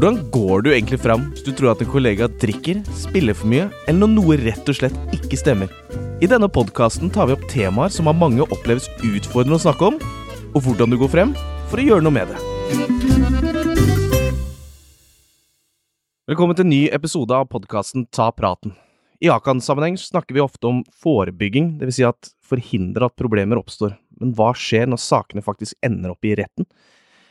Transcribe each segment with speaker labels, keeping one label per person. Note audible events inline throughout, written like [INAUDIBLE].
Speaker 1: Hvordan går du egentlig fram hvis du tror at en kollega drikker, spiller for mye, eller når noe rett og slett ikke stemmer? I denne podkasten tar vi opp temaer som av mange oppleves utfordrende å snakke om, og hvordan du går frem for å gjøre noe med det. Velkommen til en ny episode av podkasten Ta praten. I Akan-sammenheng snakker vi ofte om forebygging, dvs. Si at forhindre at problemer oppstår. Men hva skjer når sakene faktisk ender opp i retten?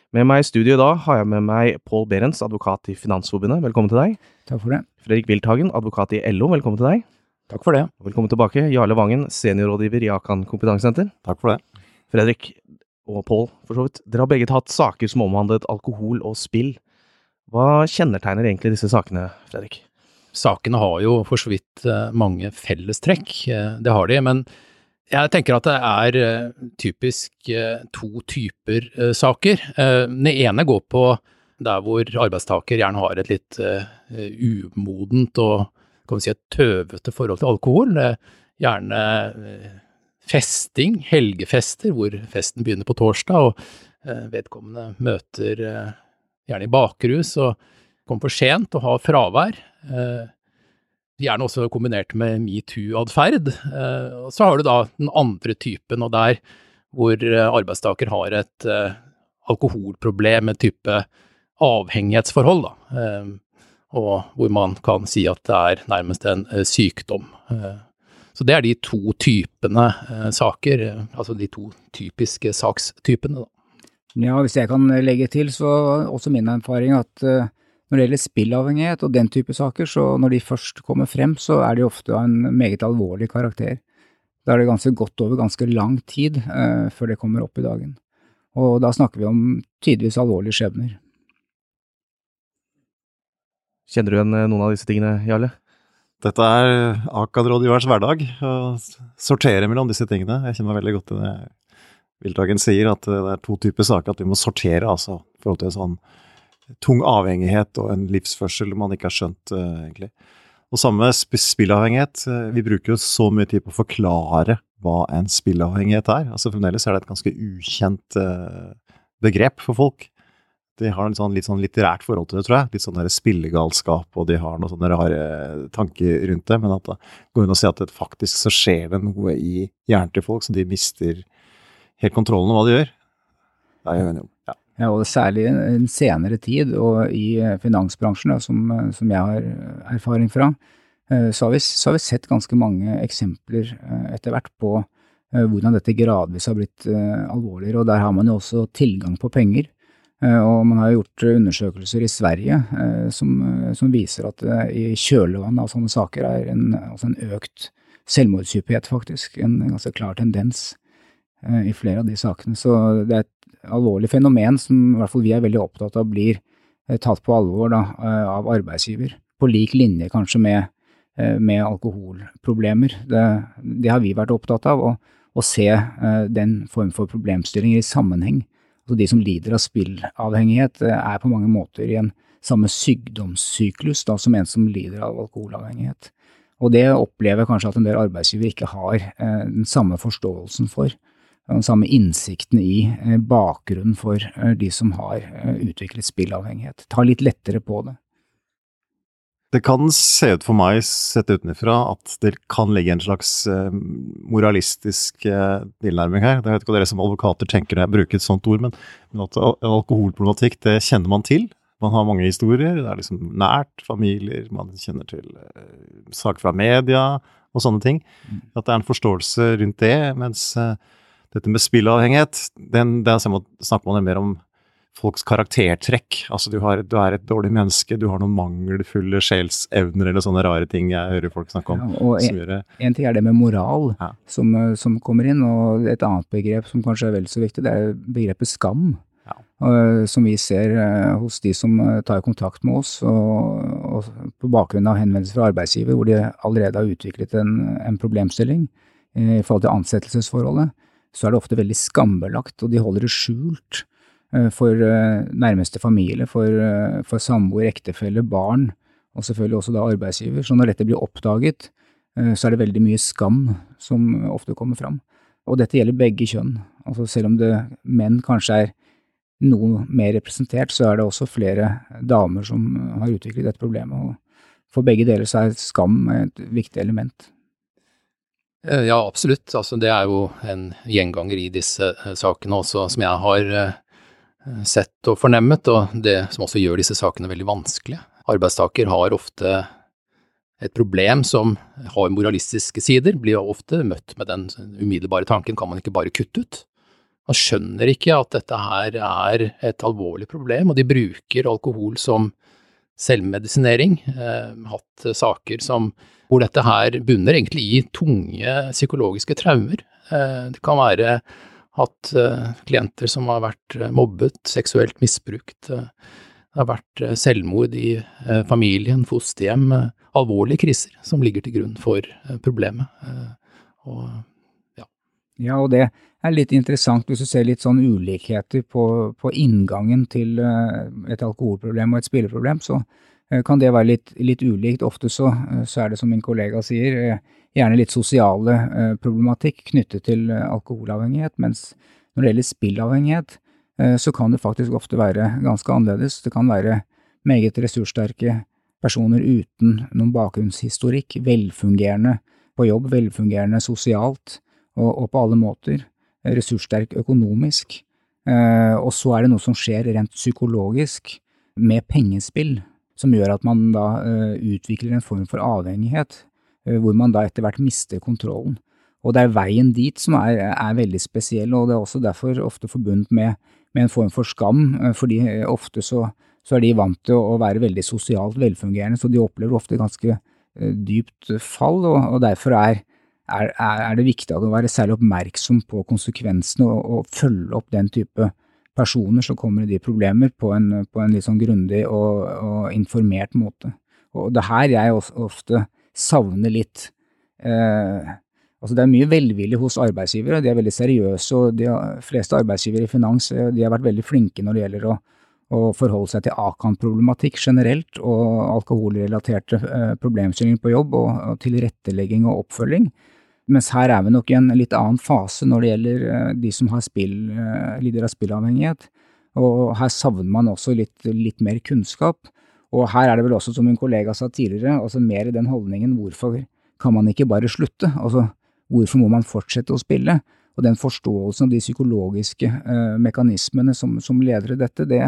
Speaker 1: Med meg i studio i dag har jeg med meg Pål Berens, advokat i Finansforbundet. Velkommen til deg.
Speaker 2: Takk for det.
Speaker 1: Fredrik Wilthagen, advokat i LO. Velkommen til deg.
Speaker 3: Takk for det.
Speaker 1: Velkommen tilbake. Jarle Vangen, seniorrådgiver i Akan kompetansesenter.
Speaker 3: Takk for det.
Speaker 1: Fredrik og Pål, for så vidt. Dere har begge tatt saker som omhandlet alkohol og spill. Hva kjennetegner egentlig disse sakene, Fredrik?
Speaker 3: Sakene har jo for så vidt eh, mange fellestrekk, eh, det har de. Men jeg tenker at det er eh, typisk to typer saker. Den ene går på der hvor arbeidstaker gjerne har et litt umodent og kan vi si et tøvete forhold til alkohol. Gjerne festing, helgefester, hvor festen begynner på torsdag, og vedkommende møter gjerne i bakrus og kommer for sent og har fravær. Gjerne også kombinert med metoo-atferd. Og så har du da den andre typen, og der hvor arbeidstaker har et alkoholproblem, en type avhengighetsforhold, da. Og hvor man kan si at det er nærmest en sykdom. Så det er de to typene saker, altså de to typiske sakstypene, da.
Speaker 2: Ja, hvis jeg kan legge til, så også min erfaring at når det gjelder spillavhengighet og den type saker, så når de først kommer frem, så er de ofte av en meget alvorlig karakter. Da er det ganske godt over ganske lang tid eh, før det kommer opp i dagen. Og da snakker vi om tidvis alvorlige skjebner.
Speaker 1: Kjenner du igjen noen av disse tingene, Jarle?
Speaker 4: Dette er AKAD-rådgivers hverdag, å sortere mellom disse tingene. Jeg kjenner meg veldig godt i det Wiltagen sier at det er to typer saker at vi må sortere, altså i forhold til sånn tung avhengighet og en livsførsel man ikke har skjønt, uh, egentlig. Og samme spillavhengighet. Uh, vi bruker jo så mye tid på å forklare hva en spillavhengighet er. Altså Fremdeles er det et ganske ukjent uh, begrep for folk. De har en sånn, litt sånn litterært forhold til det, tror jeg. Litt sånn der spillegalskap, og de har noen sånne rare tanker rundt det. Men at det går inn å si at det faktisk så skjer det noe i hjernen til folk, så de mister helt kontrollen over hva de gjør. Det er jeg enig om.
Speaker 2: Og særlig i en senere tid, og i finansbransjen, da, som, som, jeg har erfaring fra, så har, vi, så har, vi, sett ganske mange eksempler etter hvert på hvordan dette gradvis har blitt alvorligere, og der har man jo også tilgang på penger. Og man har gjort undersøkelser i Sverige som, som viser at i kjølvannet av sånne saker er en, altså en økt selvmordshyppighet, faktisk. En ganske klar tendens. Eh, i flere av de sakene. Så det er et alvorlig fenomen som i hvert fall vi er veldig opptatt av blir eh, tatt på alvor da, eh, av arbeidsgiver. På lik linje kanskje med, med alkoholproblemer. Det, det, har vi vært opptatt av, å, å se den form for problemstillinger i sammenheng. Altså de som lider av spillavhengighet er på mange måter i en samme sykdomssyklus da, som en som lider av alkoholavhengighet. Og det opplever kanskje at en del arbeidsgivere ikke har den samme forståelsen for den samme innsikten i eh, bakgrunnen for eh, de som har eh, utviklet spillavhengighet. Ta litt lettere på det.
Speaker 4: Det kan se ut for meg, sett utenfra, at det kan ligge en slags moralistisk tilnærming her. Jeg vet ikke hva dere som advokater tenker når jeg bruker et sånt ord, men, men at alkoholproblematikk, det kjenner man til. Man har mange historier, det er liksom nært, familier, man kjenner til saker fra media og sånne ting. Mm. At det er en forståelse rundt det, mens dette med spillavhengighet, den, der snakker man mer om folks karaktertrekk. Altså du, har, du, er et dårlig menneske, du har noen mangelfulle sjelsevner eller sånne rare ting jeg hører folk snakke om.
Speaker 2: Ja, og en, en, ting er det med moral ja. som, eh, som, kommer inn, og et annet begrep som kanskje er vel så viktig, det er begrepet skam. Ja. Uh, som vi ser uh, hos de som tar kontakt med oss, og, og, på bakgrunn av henvendelser fra arbeidsgiver hvor de allerede har utviklet en, en problemstilling i forhold til ansettelsesforholdet så er det ofte veldig skambelagt, og de holder det skjult eh, for eh, nærmeste familie, for, eh, for samboer, ektefelle, barn, og selvfølgelig også da arbeidsgiver. Så når dette blir oppdaget, så er det veldig mye skam som ofte kommer fram. Og dette gjelder begge kjønn. Altså selv om det, menn kanskje er noe mer representert, så er det også flere damer som har utviklet dette problemet. og For begge deler så er skam et viktig element.
Speaker 3: Eh, ja, absolutt. Altså, det er jo en gjenganger i disse eh, sakene også, som jeg har eh, sett og fornemmet, og det som også gjør disse sakene veldig vanskelige. Arbeidstaker har ofte et problem som har moralistiske sider, blir ofte møtt med den umiddelbare tanken kan man ikke bare kutte ut? Man skjønner ikke at dette her er et alvorlig problem, og de bruker alkohol som selvmedisinering. Eh, hatt saker som, hvor dette her bunner egentlig i tunge psykologiske traumer. Eh, det kan være hatt eh, klienter som har vært mobbet, seksuelt misbrukt. Det har vært selvmord i familien, fosterhjem, alvorlige kriser som ligger til grunn for problemet. Og,
Speaker 2: ja. og det er litt interessant hvis du ser litt sånn ulikheter på, på inngangen til et alkoholproblem og et spilleproblem, så kan det være litt, litt ulikt. Ofte så, så, er det som min kollega sier, gjerne litt sosiale problematikk knyttet til alkoholavhengighet, mens når det gjelder spillavhengighet, så kan det faktisk ofte være ganske annerledes. Det kan være meget ressurssterke personer uten noen bakgrunnshistorikk, velfungerende på jobb, velfungerende sosialt og, og på alle måter, ressurssterk økonomisk. Eh, og så er det noe som skjer rent psykologisk med pengespill, som gjør at man da eh, utvikler en form for avhengighet, eh, hvor man da etter hvert mister kontrollen. Og det er veien dit som er, er veldig spesiell, og det er også derfor ofte forbundet med, med en form for skam, fordi ofte så så er de vant til å være veldig sosialt velfungerende, så de opplever ofte ganske eh, dypt fall, og, og derfor er, er, er, det viktig å være særlig oppmerksom på konsekvensene og, og, følge opp den type personer som kommer i de problemer på en, på en litt sånn grundig og, og, informert måte. Og det her jeg ofte savner litt eh, Altså Det er mye velvilje hos arbeidsgivere, de er veldig seriøse, og de fleste arbeidsgivere i finans eh, de har vært veldig flinke når det gjelder å å forholde seg til Akan-problematikk generelt og alkoholrelaterte eh, problemstillinger på jobb, og, og tilrettelegging og oppfølging. Mens her er vi nok i en litt annen fase når det gjelder eh, de som har spill, eh, lider av spillavhengighet. Og her savner man også litt, litt, mer kunnskap. Og her er det vel også, som min kollega sa tidligere, altså mer i den holdningen hvorfor kan man ikke bare slutte? Altså hvorfor må man fortsette å spille? Og den forståelsen av de psykologiske eh, mekanismene som, som leder i dette, det,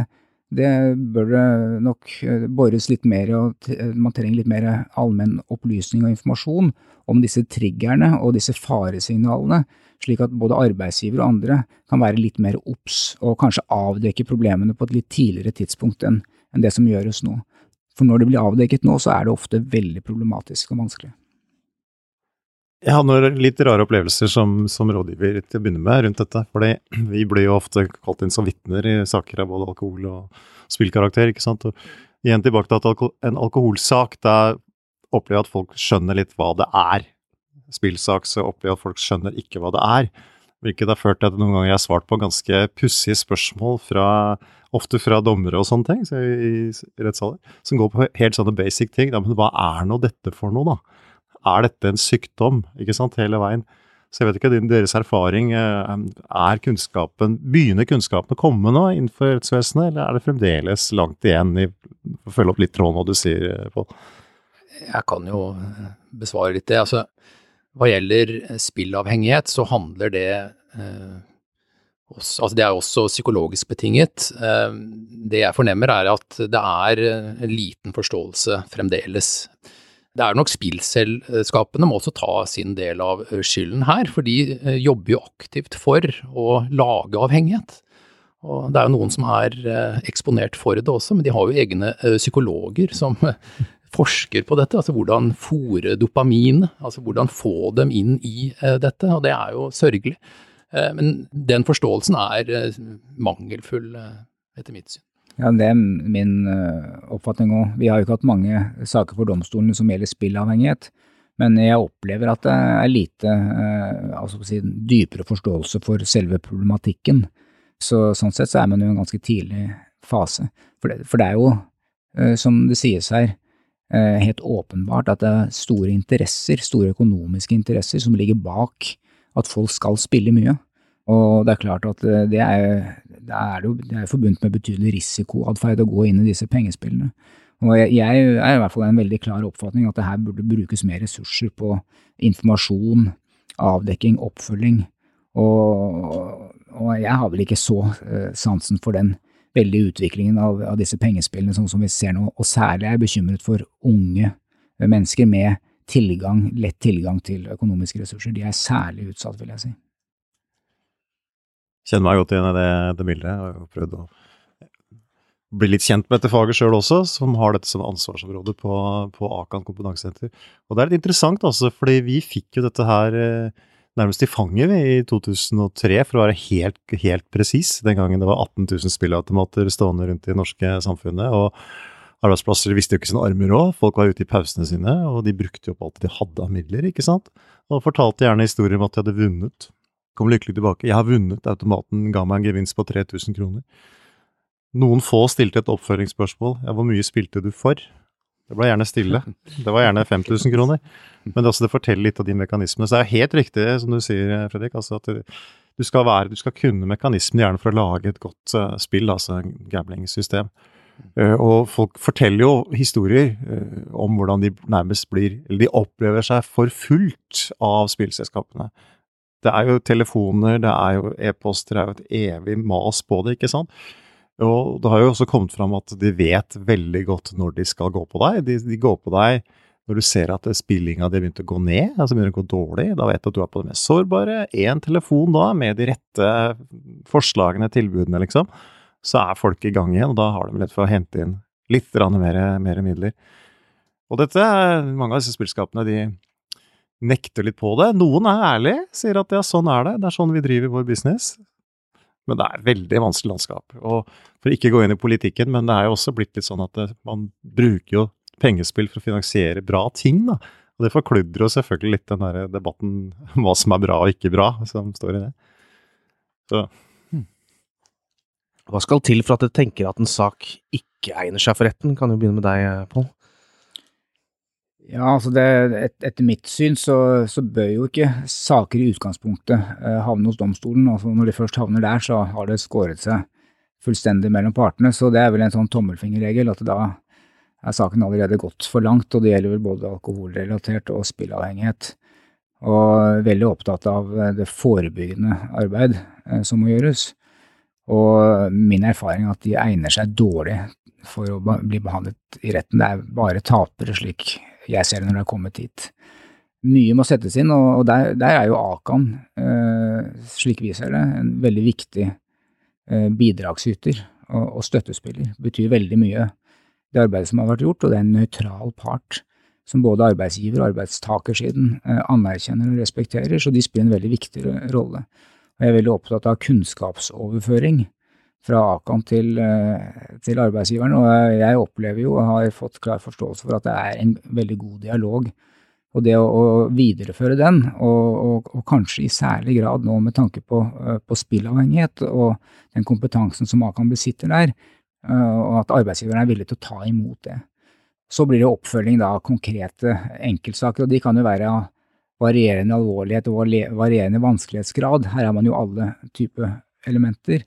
Speaker 2: det bør det nok eh, bores litt mer og eh, man trenger litt mer allmenn opplysning og informasjon om disse triggerne og disse faresignalene, slik at både arbeidsgiver og andre kan være litt mer obs og kanskje avdekke problemene på et litt tidligere tidspunkt enn det som gjøres nå. For når det blir avdekket nå, så er det ofte veldig problematisk og vanskelig.
Speaker 4: Jeg har noen litt rare opplevelser som, som, rådgiver til å begynne med rundt dette. fordi vi blir jo ofte kalt inn som vitner i saker av både alkohol og spillkarakter. ikke sant? Og igjen tilbake til at en alkoholsak, da opplever jeg at folk skjønner litt hva det er. Spillsak så opplever jeg at folk skjønner ikke hva det er. Hvilket har ført til at noen ganger jeg har svart på ganske pussige spørsmål fra ofte fra dommere og sånne ting så i rettssaler, som går på helt sånne basic ting. Ja, men hva er nå dette for noe, da? Er dette en sykdom, ikke sant, hele veien. Så jeg vet ikke, deres erfaring, eh, er kunnskapen, begynner kunnskapen å komme nå innenfor rettsvesenet, eller er det fremdeles langt igjen i å følge opp litt tråden hva du sier, eh, Pål?
Speaker 3: Jeg kan jo eh, besvare litt det. Altså, hva gjelder spillavhengighet, så handler det eh, også, altså Det er også psykologisk betinget. Eh, det jeg fornemmer er at det er en liten forståelse fremdeles det er nok spillselskapene må også ta sin del av skylden her, for de jobber jo aktivt for å lage avhengighet. Og det er jo noen som er eksponert for det også, men de har jo egne psykologer som forsker på dette. Altså hvordan fòre dopamin, altså hvordan få dem inn i dette. Og det er jo sørgelig. Men den forståelsen er mangelfull, etter mitt syn.
Speaker 2: Ja, Det er min uh, oppfatning òg. Vi har jo ikke hatt mange saker for domstolene som gjelder spillavhengighet, men jeg opplever at det er lite uh, altså si, dypere forståelse for selve problematikken. Så Sånn sett så er man jo i en ganske tidlig fase. For det, for det er jo, uh, som det sies her, helt åpenbart at det er store interesser, store økonomiske interesser, som ligger bak at folk skal spille mye. Og det er klart at eh, det er, det er, jo, det er forbundet med betydelig risikoatferd å gå inn i disse pengespillene. Og jeg, jeg er i hvert fall en veldig klar oppfatning at det her burde brukes mer ressurser på informasjon, avdekking, oppfølging. Og, og jeg har vel ikke så uh, sansen for den veldige utviklingen av, av, disse pengespillene sånn som vi ser nå, og særlig er jeg bekymret for unge mennesker med tilgang, lett tilgang til økonomiske ressurser. De er særlig utsatt, vil jeg si.
Speaker 4: Kjenner meg godt igjen i det, det bildet. Har prøvd å bli litt kjent med dette faget sjøl også, som har dette som ansvarsområde på, på Akan kompetansesenter. Og det er litt interessant, altså, fordi vi fikk jo dette her eh, nærmest i fanget i 2003, for å være helt, helt presis. Den gangen det var 18 000 spillautomater stående rundt i det norske samfunnet. og Arbeidsplasser visste jo ikke sine armer òg, folk var ute i pausene sine, og de brukte jo opp alt de hadde av midler, ikke sant. Og fortalte gjerne historier om at de hadde vunnet. Kom lykkelig tilbake. Jeg har vunnet, automaten ga meg en gevinst på 3000 kroner. Noen få stilte et oppføringsspørsmål. Ja, hvor mye spilte du for? Det ble gjerne stille. [LAUGHS] Det var gjerne 5000 kroner. Men det, også, det forteller litt av de mekanismene. Så det er helt riktig som du sier, Fredrik. altså at du skal, være, du skal kunne mekanismen gjerne for å lage et godt uh, spill, altså gambling-system. Uh, og folk forteller jo historier uh, om hvordan de nærmest blir Eller de opplever seg forfulgt av spillselskapene. Det er jo telefoner, det er jo e-poster, det er jo et evig mas på det, ikke sant. Og det har jo også kommet fram at de vet veldig godt når de skal gå på deg. De, de går på deg når du ser at spillinga di begynte å gå ned, altså begynner å gå dårlig. Da vet du at du er på det mest sårbare. Én telefon da, med de rette forslagene, tilbudene, liksom. Så er folk i gang igjen, og da har de lett for å hente inn litt mer, mer midler. Og dette, mange av disse spillskapene, de nekter litt på det. Noen er ærlige, sier at ja, sånn er det, det er sånn vi driver vår business. Men det er et veldig vanskelig landskap. Og for ikke å gå inn i politikken, men det er jo også blitt litt sånn at det, man bruker jo pengespill for å finansiere bra ting, da. Og det forkludrer jo selvfølgelig litt den der debatten om hva som er bra og ikke bra, som står i det. Så. Hmm.
Speaker 1: Hva skal til for at du tenker at en sak ikke egner seg for retten? Kan jo begynne med deg, Pål.
Speaker 2: Ja, altså det, et, Etter mitt syn så, så, bør jo ikke saker i utgangspunktet eh, havne hos domstolen. altså Når de først havner der, så har det skåret seg fullstendig mellom partene. Så det er vel en sånn tommelfingerregel at da er saken allerede gått for langt. Og det gjelder vel både alkoholrelatert og spillavhengighet. Og veldig opptatt av eh, det forebyggende arbeid eh, som må gjøres. Og min erfaring er at de egner seg dårlig for å bli behandlet i retten. Det er bare tapere, slik jeg ser det når det har kommet hit. Mye må settes inn, og der, der er jo Akan, eh, slik vi ser det, en veldig viktig eh, bidragsyter og, og, støttespiller. Betyr veldig mye, det arbeidet som har vært gjort, og det er en nøytral part som både arbeidsgiver- og arbeidstakersiden eh, anerkjenner og respekterer, så de spiller en veldig viktig rolle. Og jeg er veldig opptatt av kunnskapsoverføring fra Akan til, eh, til, arbeidsgiveren. Og jeg opplever jo og har fått klar forståelse for at det er en veldig god dialog. Og det å, å videreføre den, og, og, og, kanskje i særlig grad nå med tanke på, eh, på spillavhengighet og den kompetansen som Akan besitter der, eh, og at arbeidsgiveren er villig til å ta imot det. Så blir det oppfølging da av konkrete enkeltsaker, og de kan jo være av varierende alvorlighet og varierende vanskelighetsgrad. Her har man jo alle typer elementer.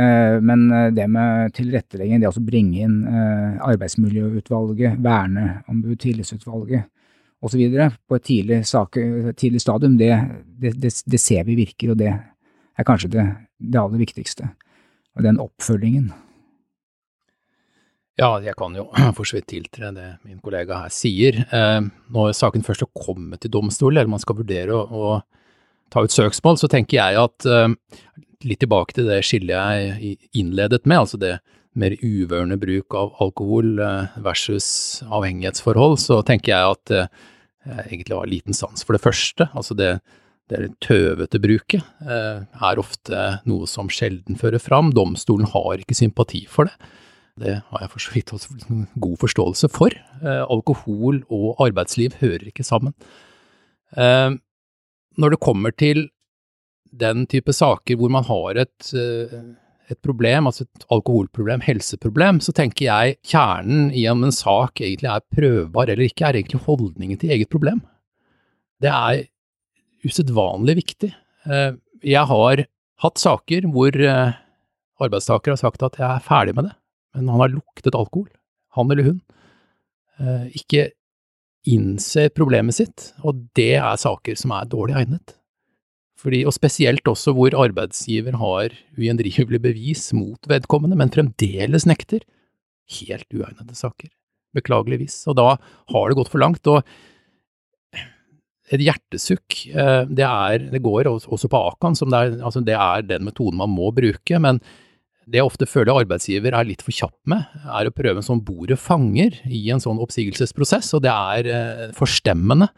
Speaker 2: Eh, men eh, det med tilrettelegging, det å bringe inn eh, arbeidsmiljøutvalget, verneombud, tillitsutvalget osv. på et tidlig, sak, tidlig stadium, det, det, det, det, ser vi virker, og det er kanskje det, aller viktigste. Og den oppfølgingen.
Speaker 3: Ja, jeg kan jo [CLEARS THROAT] for så vidt tiltre det min kollega her sier. Når saken først har kommet til domstolen, eller man skal vurdere å ta ut søksmål, så tenker jeg at litt tilbake til det skillet jeg innledet med, altså det mer uvørende bruk av alkohol eh, versus avhengighetsforhold, så tenker jeg at eh, jeg egentlig har liten sans for det første. Altså det, det tøvete bruket eh, er ofte noe som sjelden fører fram. Domstolen har ikke sympati for det. Det har jeg for så vidt også god forståelse for. Alkohol og arbeidsliv hører ikke sammen. Når det kommer til den type saker hvor man har et, eh, et problem, altså et alkoholproblem, helseproblem, så tenker jeg kjernen i om en sak egentlig er prøvbar eller ikke, er egentlig holdningen til eget problem. Det er usedvanlig viktig. Eh, jeg har hatt saker hvor eh, arbeidstaker har sagt at jeg er ferdig med det, men han har luktet alkohol, han eller hun, ikke innser problemet sitt, og det er saker som er dårlig egnet. Fordi, og spesielt også hvor arbeidsgiver har ugjendrivelig bevis mot vedkommende, men fremdeles nekter. Helt uegnede saker, beklageligvis. Og da har det gått for langt. og et hjertesukk, eh, det, er, det går også på Akan, som det er, altså det er den metoden man må bruke, men det jeg ofte føler arbeidsgiver er litt for kjapp med, er å prøve en sånn bordet fanger i en sånn oppsigelsesprosess, og det er eh, forstemmende.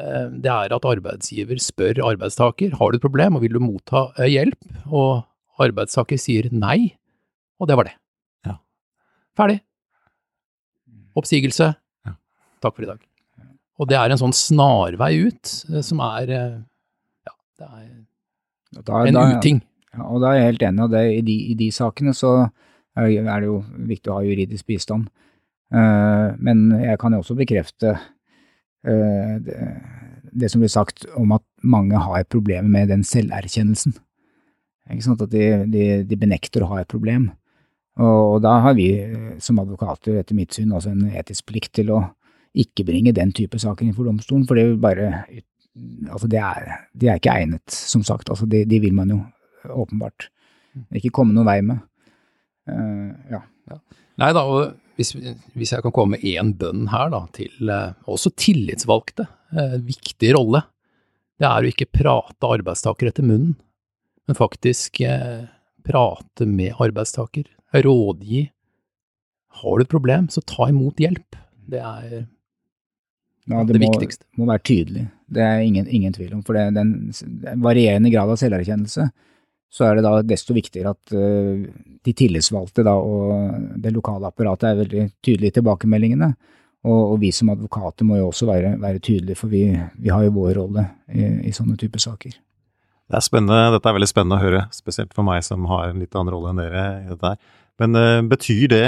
Speaker 3: Eh, det er at arbeidsgiver spør arbeidstaker har du et problem og vil du motta eh, hjelp, og arbeidstaker sier nei, og det var det.
Speaker 4: Ja.
Speaker 3: Ferdig. Oppsigelse.
Speaker 4: Ja.
Speaker 3: Takk for i dag. Og det er en sånn snarvei ut som er Ja, det er
Speaker 2: Da,
Speaker 3: en
Speaker 2: da,
Speaker 3: uting.
Speaker 2: Ja, og da er jeg helt enig, og i, de, i de sakene så er det jo viktig å ha juridisk bistand. Eh, men jeg kan jo også bekrefte eh, det, som blir sagt om at mange har problemer med den selverkjennelsen. Ikke sant? At de, de, de benekter å ha et problem. Og, da har vi eh, som advokater etter mitt syn også en etisk plikt til å ikke bringe den type saker inn for domstolen, for det vil bare Altså, det er, de er ikke egnet, som sagt. Altså, de, de vil man jo åpenbart ikke komme noen vei med. Uh, ja.
Speaker 3: Nei da, og hvis, hvis jeg kan komme med én bønn her da, til uh, også tillitsvalgte, uh, viktig rolle, det er å ikke prate arbeidstaker etter munnen, men faktisk uh, prate med arbeidstaker, rådgi. Har du et problem, så ta imot hjelp. Det er
Speaker 2: Ja,
Speaker 3: det,
Speaker 2: må,
Speaker 3: viktigste.
Speaker 2: må være tydelig. Det er ingen, ingen tvil om. For det, den en varierende grad av selverkjennelse, så er det da desto viktigere at eh, de tillitsvalgte da, og det lokale apparatet er veldig tydelige i tilbakemeldingene. Og, og vi som advokater må jo også være, være tydelige, for vi, vi har jo vår rolle i, i sånne typer saker.
Speaker 4: Det er spennende, Dette er veldig spennende å høre, spesielt for meg som har en litt annen rolle enn dere i dette her. Men uh, betyr det,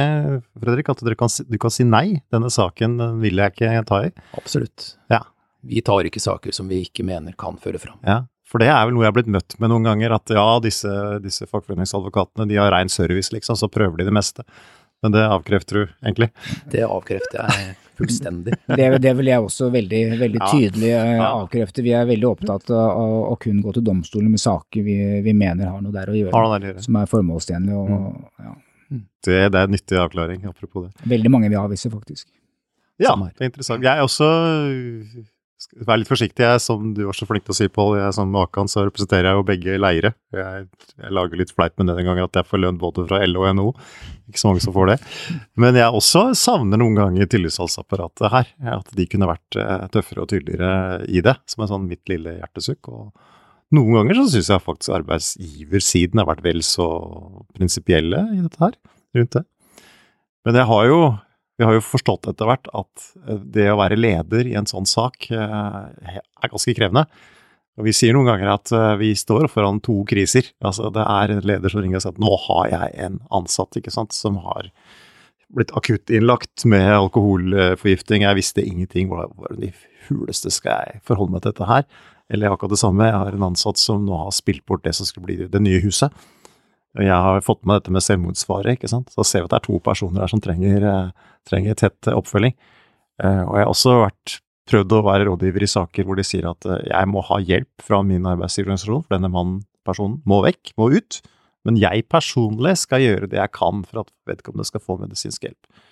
Speaker 4: Fredrik, at dere kan, si- du kan si nei? Denne saken vil jeg ikke ta i.
Speaker 3: Absolutt.
Speaker 4: Ja.
Speaker 3: Vi tar ikke saker som vi ikke mener kan føre fram.
Speaker 4: Ja, For det er vel noe jeg har blitt møtt med noen ganger, at ja, disse, disse fagforeningsadvokatene de har rein service, liksom, så prøver de det meste. Men det avkrefter du egentlig.
Speaker 3: Det avkrefter jeg fullstendig. [LAUGHS]
Speaker 2: Det, det vil jeg også veldig, veldig tydelig ja.
Speaker 4: Ja.
Speaker 2: avkrefte. Vi er veldig opptatt av, å kun gå til domstolen med saker vi, vi mener har noe der å gjøre.
Speaker 4: Har der å gjøre.
Speaker 2: Som er formålstjenlig. Og,
Speaker 4: Mm.
Speaker 2: ja.
Speaker 4: Det, det er en nyttig avklaring, apropos det.
Speaker 2: Veldig mange vi avviser, faktisk.
Speaker 4: Ja, det er interessant. Jeg er også være litt forsiktig, jeg, som du var så flink til å si, Pål. Som Akan så representerer jeg jo begge leire. Jeg, jeg lager litt fleip med det den gangen at jeg får lønn både fra LO og NHO. Ikke så mange som får det. Men jeg også savner noen ganger tillitsvalgsapparatet her. At de kunne vært eh, tøffere og tydeligere i det, som en sånn mitt lille hjertesukk. Og noen ganger så syns jeg faktisk arbeidsgiversiden har vært vel så prinsipielle i dette her, rundt det. Men jeg har jo vi har jo forstått etter hvert at eh, det å være leder i en sånn sak eh, er ganske krevende. Og vi sier noen ganger at eh, vi står foran to kriser. Altså det er en leder som ringer og sier at nå har jeg en ansatt ikke sant, som har blitt akutt innlagt med alkoholforgifting. Jeg visste ingenting. Hvordan i huleste skal jeg forholde meg til dette her? Eller akkurat det samme, jeg har en ansatt som nå har spilt bort det som skulle bli det nye huset. Jeg har fått med dette med selvmordsfare, ikke sant. Så ser vi at det er to personer her som trenger, eh, trenger tett oppfølging. Eh, og jeg har også vært, prøvd å være rådgiver i saker hvor de sier at eh, jeg må ha hjelp fra min arbeidsgiverorganisasjon, for denne mannen, personen, må vekk, må ut. Men jeg personlig skal gjøre det jeg kan for at vedkommende skal få medisinsk hjelp.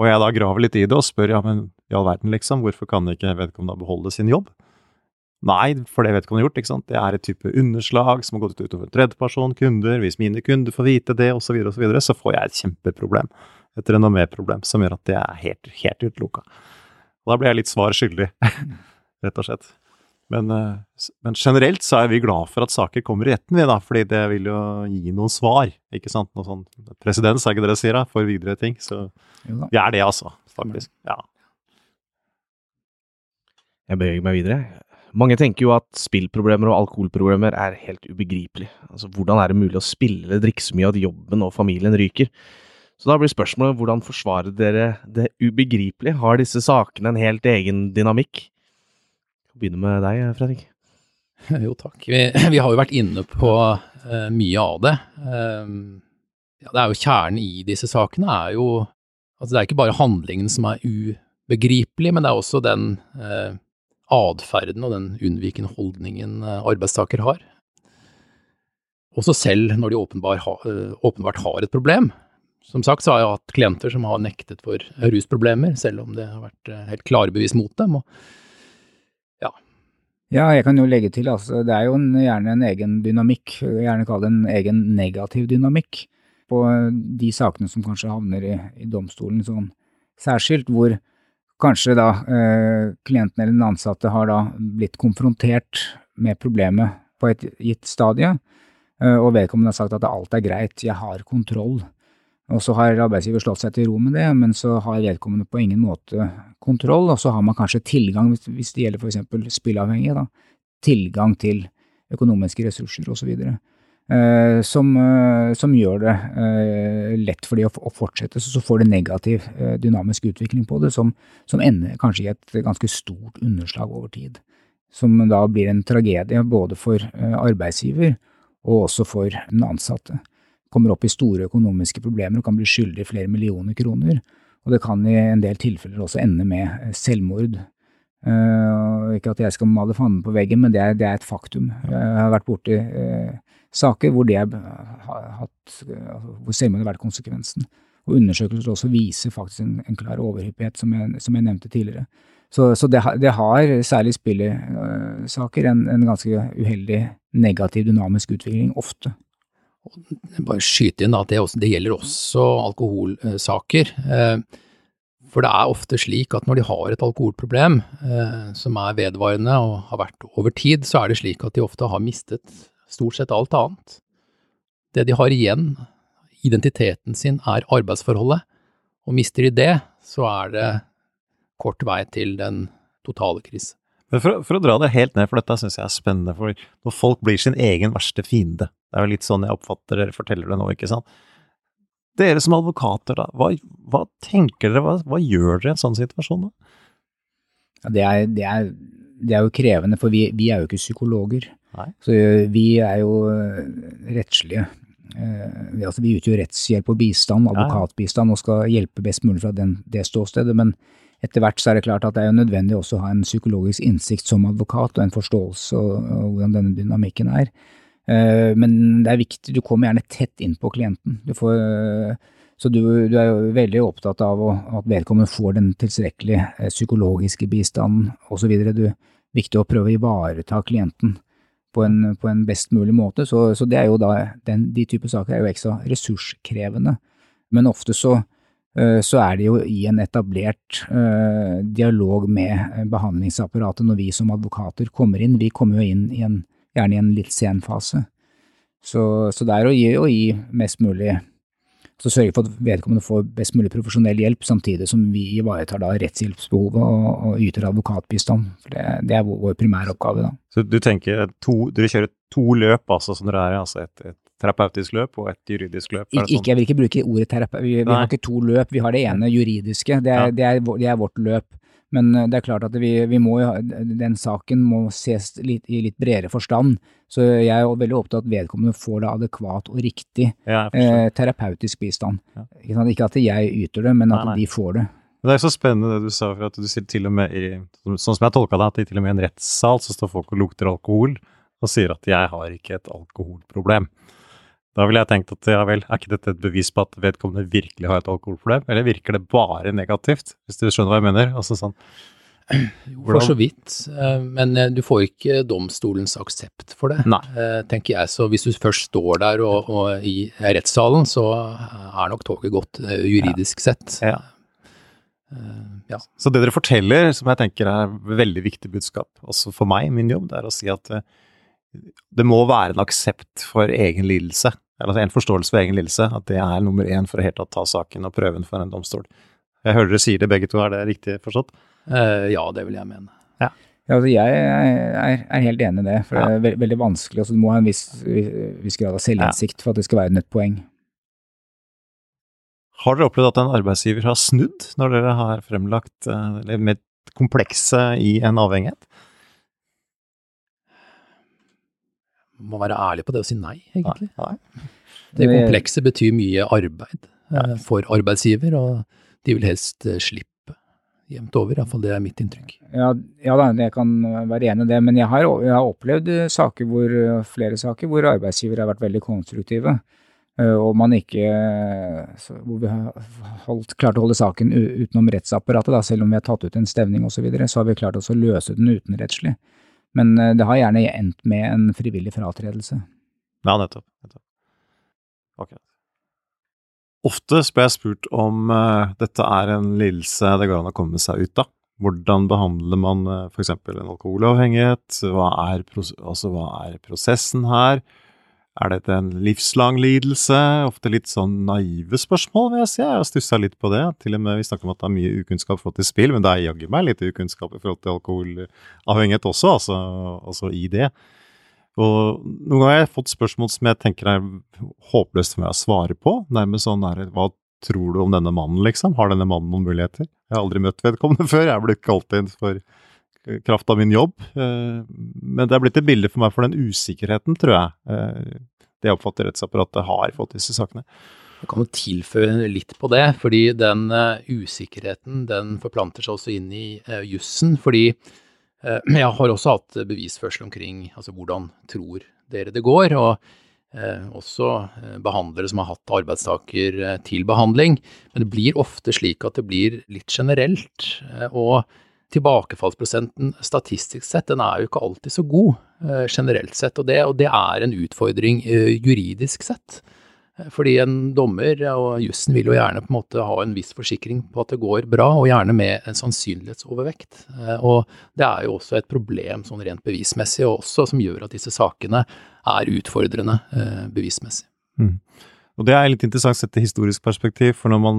Speaker 4: Og jeg da graver litt i det og spør ja, men i all verden, liksom, hvorfor kan ikke vedkommende beholde sin jobb? Nei, for det vedkommende har gjort, ikke sant. Det er et type underslag som har gått utover tredjeperson, kunder. Hvis mine kunder får vite det, osv., osv., så, videre, så får jeg et kjempeproblem. Et renomméproblem som gjør at det er helt, helt utelukka. Og da blir jeg litt svar skyldig, [LAUGHS] rett og slett. Men, eh, men generelt så er vi glad for at saker kommer i retten, vi da, fordi det vil jo gi noen svar. Ikke sant. Noe sånn presedens, er ikke det dere sier da, for videre ting. Så vi er det, altså. Faktisk. Ja.
Speaker 1: Jeg beveger meg videre. Mange tenker jo at spillproblemer og alkoholproblemer er helt ubegripelig. Altså, hvordan er det mulig å spille eller drikke så mye at jobben og familien ryker? Så da blir spørsmålet hvordan forsvarer dere det ubegripelige? Har disse sakene en helt egen dynamikk? Vi Begynner med deg, Fredrik. [LAUGHS]
Speaker 3: Jo, takk. Vi, vi har jo vært inne på uh, mye av det. Um, ja, det er jo kjernen i disse sakene er jo Altså det er ikke bare handlingen som er ubegripelig, men det er også den eh, atferden og den unnvikende holdningen eh, arbeidstaker har. Også selv når de eh, åpenbart har et problem. Som sagt så har jeg hatt klienter som har nektet for rusproblemer, selv om det har vært helt klare bevis mot dem. Og, ja.
Speaker 2: ja, jeg kan jo legge til, altså, det er jo en, gjerne en egen dynamikk, gjerne kall det en egen negativ dynamikk, på de sakene som kanskje havner i, i domstolen sånn særskilt, hvor kanskje da eh, klienten eller den ansatte har da blitt konfrontert med problemet på et gitt stadie, eh, og vedkommende har sagt at alt er greit, jeg har kontroll. Og så har arbeidsgiver slått seg til ro med det, men så har vedkommende på ingen måte kontroll, og så har man kanskje tilgang, hvis det gjelder for eksempel spillavhengige, da, tilgang til økonomiske ressurser osv. Eh, som, eh, som gjør det eh, lett for de å, å fortsette, så, så får det negativ eh, dynamisk utvikling på det, som, som ender kanskje i et ganske stort underslag over tid. Som da blir en tragedie både for eh, arbeidsgiver og også for den ansatte kommer opp i store økonomiske problemer og kan bli skyldig flere millioner kroner. Og det kan i en del tilfeller også ende med eh, selvmord. Uh, ikke at jeg skal male fanden på veggen, men det er, det er, et faktum. Jeg har vært borti uh, saker hvor, det har hatt, uh, hvor selvmord har vært konsekvensen. Og undersøkelser også viser faktisk en, en klar overhyppighet, som jeg, som jeg, nevnte tidligere. Så, så det, det, har, særlig spillesaker, en, en ganske uheldig negativ dynamisk utvikling, ofte.
Speaker 3: Bare skyte inn at det, også, det gjelder også alkoholsaker. Eh, for det er ofte slik at når de har et alkoholproblem eh, som er vedvarende og har vært over tid, så er det slik at de ofte har mistet stort sett alt annet. Det de har igjen, identiteten sin, er arbeidsforholdet, og mister de det, så er det kort vei til den totale krise.
Speaker 4: Men for, for, å dra det helt ned, for dette syns jeg er spennende, for når folk blir sin egen verste fiende, det er jo litt sånn jeg oppfatter dere forteller det nå, ikke sant. Dere som advokater, da, hva, hva tenker dere, hva, hva, gjør dere i en sånn situasjon da?
Speaker 2: Ja, det, er, det, er, det, er, jo krevende, for vi, vi er jo ikke psykologer.
Speaker 4: Nei.
Speaker 2: Så vi er jo eh, rettslige. Eh, vi, altså, vi utgjør rettshjelp og bistand, advokatbistand, og skal hjelpe best mulig fra den, det ståstedet. men etter hvert så er det klart at det er jo nødvendig også å ha en psykologisk innsikt som advokat, og en forståelse av hvordan denne dynamikken er. Eh, men det er viktig, du kommer gjerne tett inn på klienten. Du får, så du, du, er jo veldig opptatt av at vedkommende får den tilstrekkelige eh, psykologiske bistanden osv. Det er viktig å prøve å ivareta klienten på en, på en best mulig måte. Så, så, det er jo da, den, de typer saker er jo ekstra ressurskrevende. Men ofte så Eh, så er det jo i en etablert uh, dialog med eh, behandlingsapparatet når vi som advokater kommer inn. Vi kommer jo inn i en, gjerne i en litt sen fase. Så, så det er å gi, å gi mest mulig så sørge for at vedkommende får best mulig profesjonell hjelp, samtidig som vi ivaretar da rettshjelpsbehovet og, og yter advokatbistand. For det, det er vår, vår primæroppgave, da.
Speaker 4: Så du tenker to, dere kjører to løp, altså, som dere er, altså et, et terapeutisk løp og et juridisk løp?
Speaker 2: Ikke, sånn? jeg vil ikke bruke ordet terapeut, vi, vi har ikke to løp. Vi har det ene juridiske, det er, ja. det er, det er vårt løp. Men eh, det er klart at vi, vi må den saken må ses litt, i litt bredere forstand. Så jeg er veldig opptatt av at vedkommende får det adekvat og riktig ja, eh, terapeutisk bistand. Ja. Ikke, ikke, at jeg yter det, men at nei, nei. de får det.
Speaker 4: Det er så spennende det du sa, for at du sier til og med i, sånn som jeg tolka det, at i til og med i en rettssal så står folk og lukter alkohol og sier at jeg har ikke et alkoholproblem. Da ville jeg tenkt at ja vel, er ikke dette et bevis på at vedkommende virkelig har et alkoholproblem, eller virker det bare negativt, hvis du skjønner hva jeg mener? Altså sånn [CLEARS THROAT] jo,
Speaker 3: For så vidt, eh, men eh, du får ikke domstolens aksept for det,
Speaker 4: Nei.
Speaker 3: Eh, tenker jeg. Så hvis du først står der og, og i rettssalen, så er nok toget gått juridisk
Speaker 4: ja.
Speaker 3: sett.
Speaker 4: Ja. Ja. Så det dere forteller, som jeg tenker er veldig viktig budskap, også for meg, min jobb, det er å si at det må være en aksept for egen lidelse, eller altså en forståelse for egen lidelse, at det er nummer én for å helt tatt ta saken og prøve den for en domstol. Jeg hører dere sier det begge to, er det riktig forstått?
Speaker 3: Uh, ja, det vil jeg mene.
Speaker 2: Ja. Ja, altså jeg er, er, helt enig i det, for ja. det er veldig, veldig vanskelig. Altså, du må ha en viss, viss grad av selvinnsikt for at det skal være et poeng.
Speaker 4: Har dere opplevd at en arbeidsgiver har snudd når dere har fremlagt uh, mer med komplekse i en avhengighet?
Speaker 3: Må være ærlig på det og si nei, egentlig.
Speaker 4: Nei.
Speaker 3: Det komplekse betyr mye arbeid ja. for arbeidsgiver, og de vil helst eh, slippe jevnt over, iallfall det er mitt inntrykk.
Speaker 2: Ja, ja da, jeg kan være enig i det, men jeg har, jeg har opplevd eh, saker hvor, flere saker hvor arbeidsgiver har vært veldig konstruktive. eh, Og man ikke så, Hvor vi har holdt, klart å holde saken utenom rettsapparatet, da, selv om vi har tatt ut en stevning osv., så, videre, så har vi klart også å løse den utenrettslig. Men eh, det har gjerne endt med en frivillig fratredelse.
Speaker 4: Ja, nettopp. nettopp. Ok. Ofte blir jeg spurt om uh, dette er en lidelse det går an å komme seg ut av. Hvordan behandler man uh, f.eks. en alkoholavhengighet? Hva er, altså, hva er prosessen her? Er dette en livslang lidelse? Ofte litt sånn naive spørsmål, vil jeg si. Jeg har stussa litt på det. Til og med Vi snakker om at det er mye ukunnskap i forhold til spill, men det er jaggu meg litt ukunnskap i forhold til alkoholavhengighet også, altså, altså i det. Og noen ganger har jeg fått spørsmål som jeg tenker er håpløst for meg å svare på. Nærmest sånn der, hva tror du om denne mannen, liksom? Har denne mannen noen muligheter? Jeg har aldri møtt vedkommende [LAUGHS] før, jeg er blitt kalt inn for kraft av min jobb. Eh, Men det er blitt et bilde for meg for den usikkerheten, tror jeg, eh, det jeg oppfatter rettsapparatet har fått disse sakene.
Speaker 3: Jeg kan jo tilføye litt på det, fordi den eh, usikkerheten den forplanter seg også inn i jussen. Fordi jeg har også hatt bevisførsel omkring altså hvordan tror dere det går, og også eh, behandlere som har hatt arbeidstaker til behandling. Men det blir ofte slik at det blir litt generelt. og tilbakefallsprosenten statistisk sett, den er jo ikke alltid så god eh, generelt sett, og det, og det er en utfordring eh, juridisk sett. Eh, Fordi en dommer og jussen vil jo gjerne på en måte ha en viss forsikring på at det går bra, og gjerne med en sannsynlighetsovervekt. Og det er jo også et problem sånn rent bevismessig, og også som gjør at disse sakene er utfordrende bevismessig. bevismessig.
Speaker 4: Og det er litt interessant sett i historisk perspektiv, for når man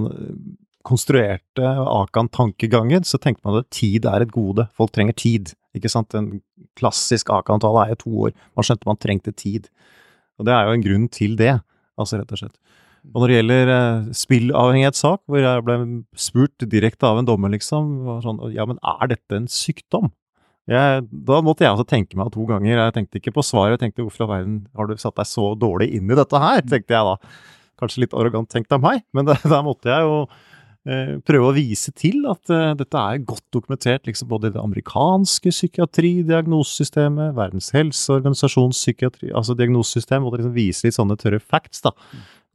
Speaker 4: konstruerte Akan-tankegangen, så tenkte man at tid er et gode. Folk trenger tid. Ikke sant? En klassisk Akan-tale er jo to år. Man skjønte man trengte tid. Og det er jo en grunn til det, altså rett og slett. Og når det gjelder eh, spillavhengighetssak, hvor jeg ble spurt direkte av en dommer, liksom, var sånn, ja, men er dette en sykdom? Jeg, da måtte jeg altså tenke meg to ganger. Jeg tenkte ikke på svaret, jeg tenkte hvorfor i all verden har du satt deg så dårlig inn i dette her, tenkte jeg da. Kanskje litt arrogant tenkt av meg, men [LAUGHS] der, der måtte jeg jo prøve å vise til at eh, dette er godt dokumentert liksom både det amerikanske psykiatridiagnosesystemet, Verdens helseorganisasjons altså diagnosesystem, og det liksom viser litt sånne tørre facts, da.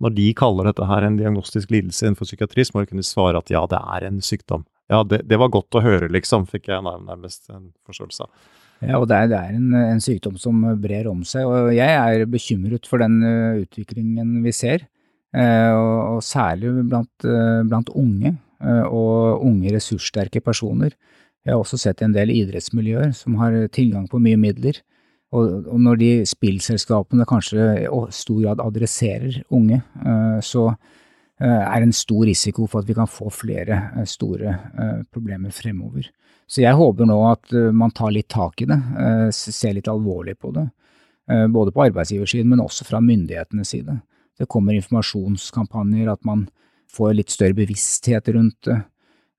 Speaker 4: Når de kaller dette her en diagnostisk lidelse innenfor psykiatri, må du kunne svare at ja, det er en sykdom. Ja, det, det var godt å høre, liksom, fikk jeg nærmest en forståelse av.
Speaker 2: Ja, og det er, det er en, en sykdom som brer om seg, og jeg er bekymret for den eh, utviklingen vi ser. Eh, og, og særlig blant, eh, blant unge, eh, og unge ressurssterke personer. Jeg har også sett en del idrettsmiljøer som har tilgang på mye midler. Og, og når de spillselskapene kanskje i stor grad adresserer unge, eh, så er det en stor risiko for at vi kan få flere store problemer fremover. Så jeg håper nå at man tar litt tak i det, ser litt alvorlig på det. Både på arbeidsgiversiden, men også fra myndighetenes side. Det kommer informasjonskampanjer, at man får litt større bevissthet rundt det,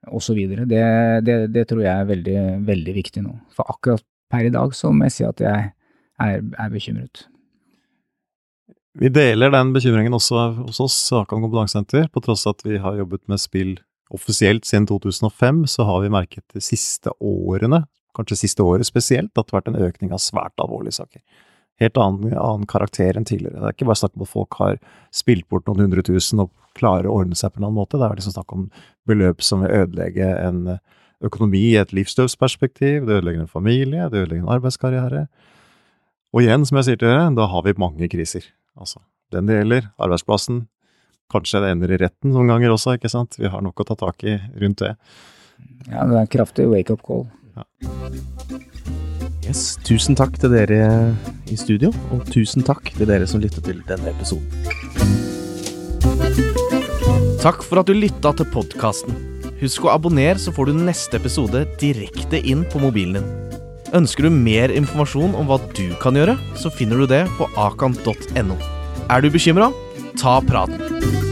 Speaker 2: osv. Det, det, det tror jeg er veldig, veldig viktig nå. For akkurat per i dag så må jeg si at jeg er, er bekymret.
Speaker 4: Vi deler den bekymringen også hos oss, Akan kompetansesenter. På tross av at vi har jobbet med spill offisielt siden 2005, så har vi merket de siste årene, kanskje siste året spesielt, at det har vært en økning av svært alvorlige saker. Helt annen, annen karakter enn tidligere. Det er ikke bare snakk om at folk har spilt bort noen hundre tusen og klarer å ordne seg på en annen måte. Det er liksom snakk om beløp som vil ødelegge en økonomi i et livsløpsperspektiv, det ødelegger en familie, det ødelegger en arbeidskarriere. Og igjen, som jeg sier til dere, da har vi mange kriser. Altså, den det gjelder, arbeidsplassen. Kanskje det ender i retten noen ganger også, ikke sant. Vi har nok å ta tak i rundt det.
Speaker 2: Ja, det er en kraftig wake-up call.
Speaker 1: Yes, tusen takk til dere i studio, og tusen takk til dere som lyttet til denne episoden. Takk for at du lytta til podkasten. Husk å abonnere, så får du neste episode direkte inn på mobilen din. Ønsker du mer informasjon om hva du kan gjøre, så finner du det på akan.no. Er du bekymra? Ta praten.